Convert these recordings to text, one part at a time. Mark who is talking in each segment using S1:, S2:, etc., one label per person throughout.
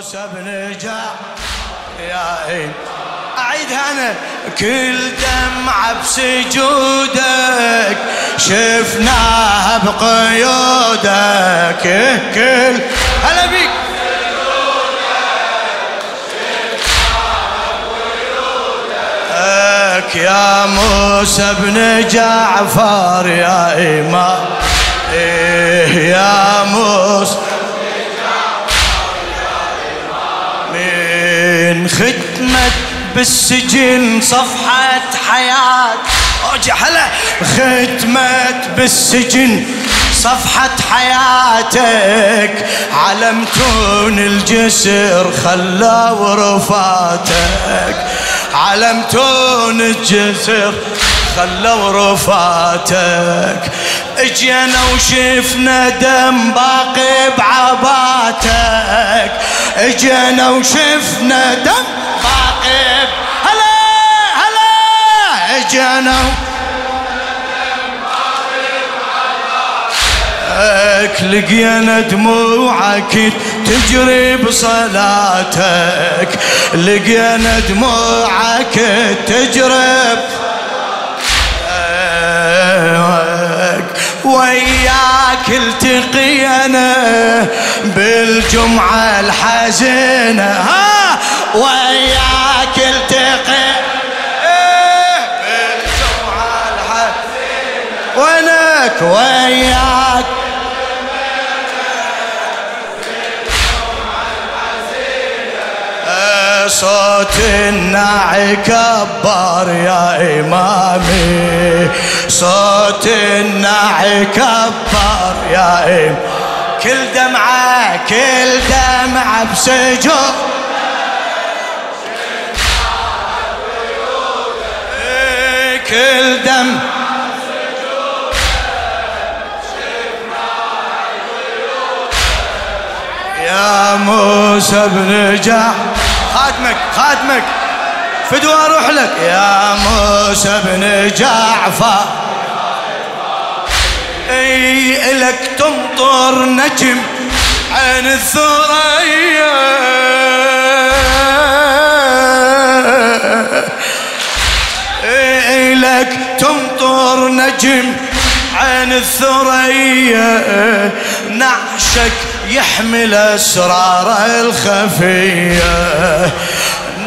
S1: موسى بن يا إيه أعيدها أنا. كل دمعة بسجودك. شفناها بقيودك. كل هلا بيك. يا موسى بن جعفر يا إمام. إيه يا موسى. من ختمة بالسجن صفحة حياة. أوجع هلا. ختمت بالسجن صفحة حياتك. علمتون الجسر خلى رفاتك علمتون الجسر خلوا رفاتك. اجينا وشفنا دم باقي بعباتك. اجينا وشفنا دم باقي هلا هلا. اجينا. لقينا دموعك تجري بصلاتك. لقينا دموعك تجري وياك التقي أنا بالجمعة الحزينة. ها؟ وياك التقي بالجمعة الحزينة. وينك وياك صوت الناعي كبر يا إمامي. صوت الناعي كبر يا إمامي. كل دمعة كل دمعة بسجود. كل دم. يا موسى بن جعفر. خادمك خادمك فدوى أروح لك. يا موسى بن جعفر. أي لك تمطر نجم عين الثريا أي لك تمطر نجم عين الثريا نعشك يحمل أسرار الخفية.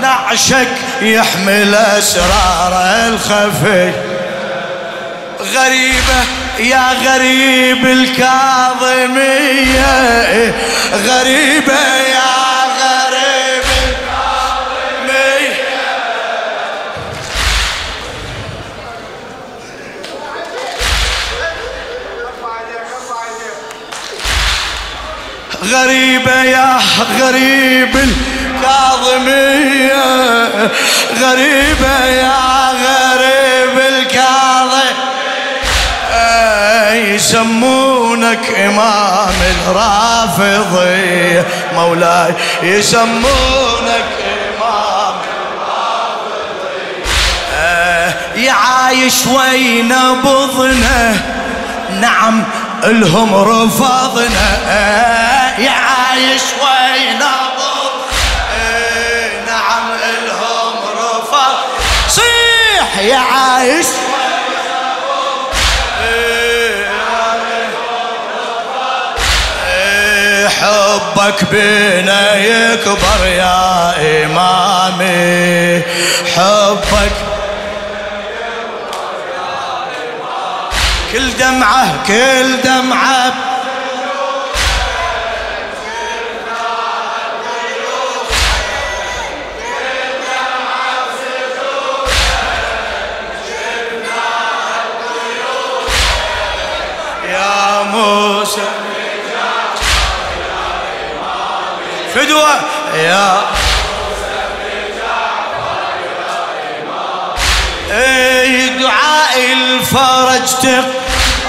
S1: نعشك يحمل أسرار الخفية. غريبة يا غريب الكاظمية. غريبة غريبة يا غريب الكاظمية غريبة يا غريب الكاظم يسمونك إمام الرافضية مولاي. يسمونك إمام الرافضية يعايش وين بضنه نعم الهم رفضنا. يا عايش وين إيه، نعم إلهم رفض صيح يا عايش. إيه، حبك بينا يكبر يا إمامي. حبك. كل دمعة كل دمعة. فدوة يا. اي دعاء الفرج تق.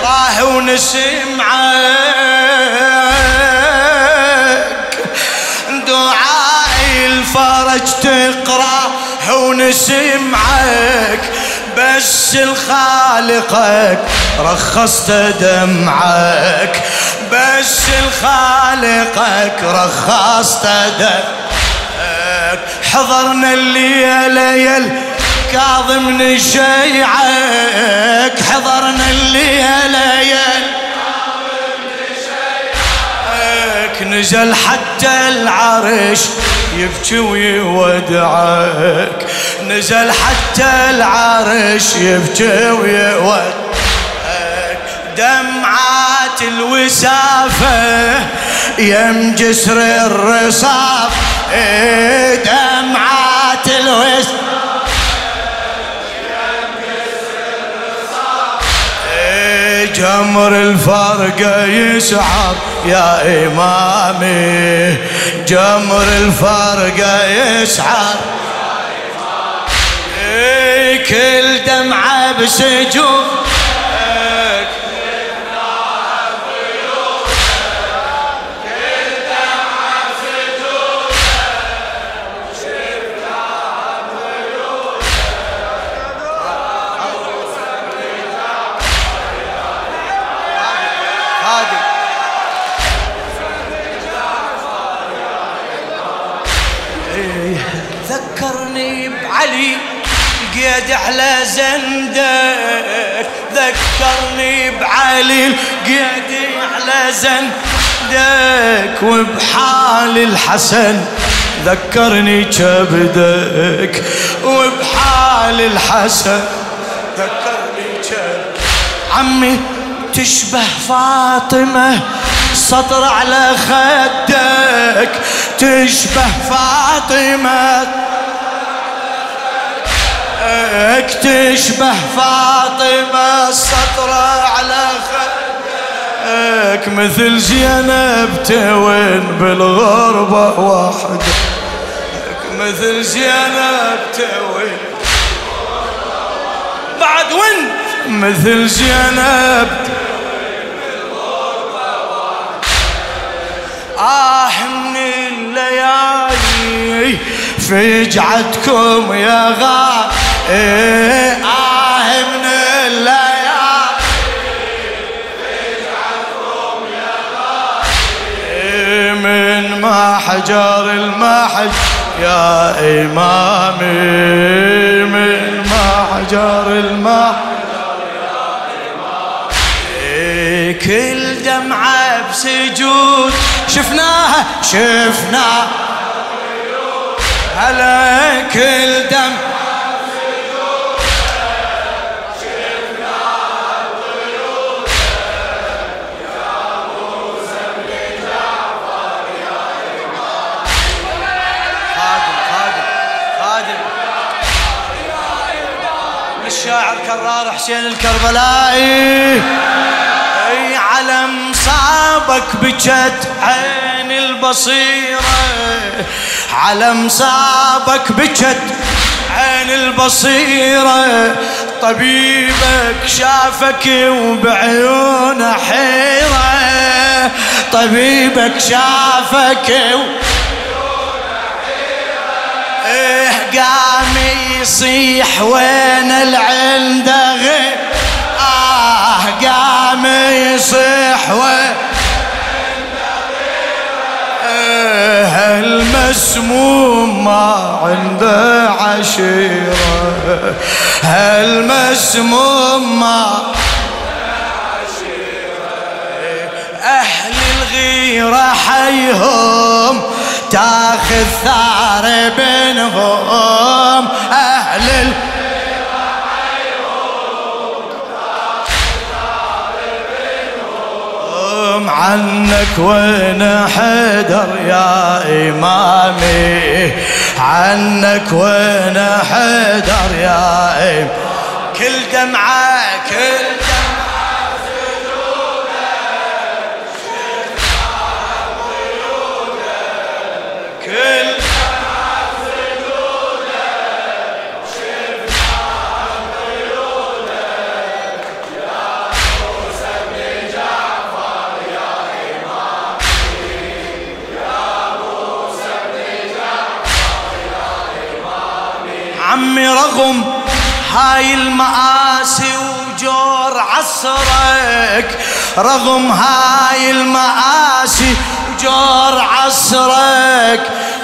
S1: راه ونسمعك دعائي الفرج تقرا ونسمعك بس الخالقك رخصت دمعك بس الخالقك رخصت دمعك. حضرنا الليلة يل كاظم شيعك. حضرنا الليلة يل نزل حتى العرش يبكي ويودعك. نزل حتى العرش يبكي ويودعك. دمعات الوسافة يم جسر الرصاف. دمعات الوسافة جمر الفرقة يسعر يا إمامي. جمر الفرقة يسعر كل دمعة بسجود. قيد على زندك. ذكرني بعلي قيد على زندك. وبحال الحسن ذكرني كبدك. وبحال الحسن ذكرني كبدك. عمي تشبه فاطمة سطر على خدك. تشبه فاطمة لك تشبه فاطمة السطرة على خدك مثل زينب توين بالغربة وحدك مثل زينب توين بعد وين؟ مثل زينب آه من الليالي فجعتكم يا غالي. آه من الليالي إيه من ما حجر المحج. يا إمامي من ما حجر المحج. إيه كل دمعة بسجود. شفناها شفناها. هلا كل دمعة الشاعر كرار حسين الكربلائي. أي على مصابك بجت عين البصيرة. على مصابك بجت عين البصيرة. طبيبك شافك وبعيونه حيرة. طبيبك شافك إيه قام يصيح وين العندغي آه قام يصيح وين؟ إيه المسموم ما عنده عشيرة. هالمسموم ما أهل الغيرة حيهم. تاخذ ثار بينهم أهل ال... عنك وين حدر يا إمامي؟ عنك وين حدر يا إمامي؟ كل دمعة كل عمي رغم هاي المآسي وجور عصرك رغم هاي المآسي وجور عصرك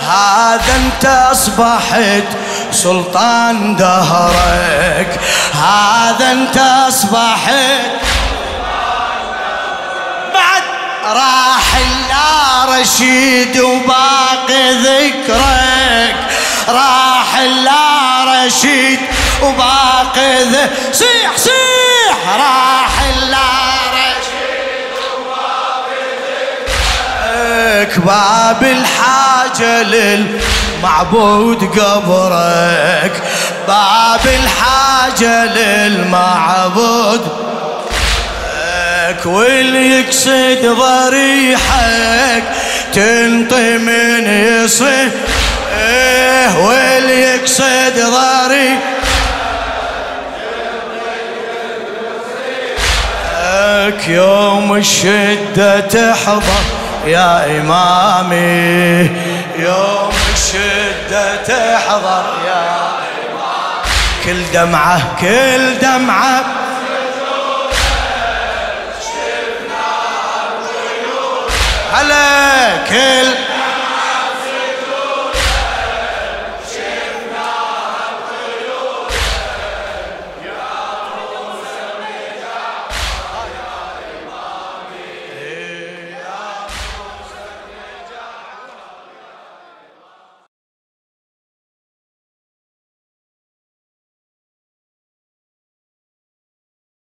S1: هذا انت أصبحت سلطان دهرك هذا انت أصبحت بعد راح لا رشيد وباقي ذكرك راح لا رشيد وباقي ذكرك صيح صيح راح لا رشيد. باب الحاجة للمعبود قبرك. باب الحاجة للمعبود. واللي يقصد ضريحك. تنطي من يصيح. إيه واللي يقصد ضريحك يوم الشدة تحضر يا إمامي. يوم الشدة تحضر يا إمامي. كل دمعة كل دمعة. هلا كل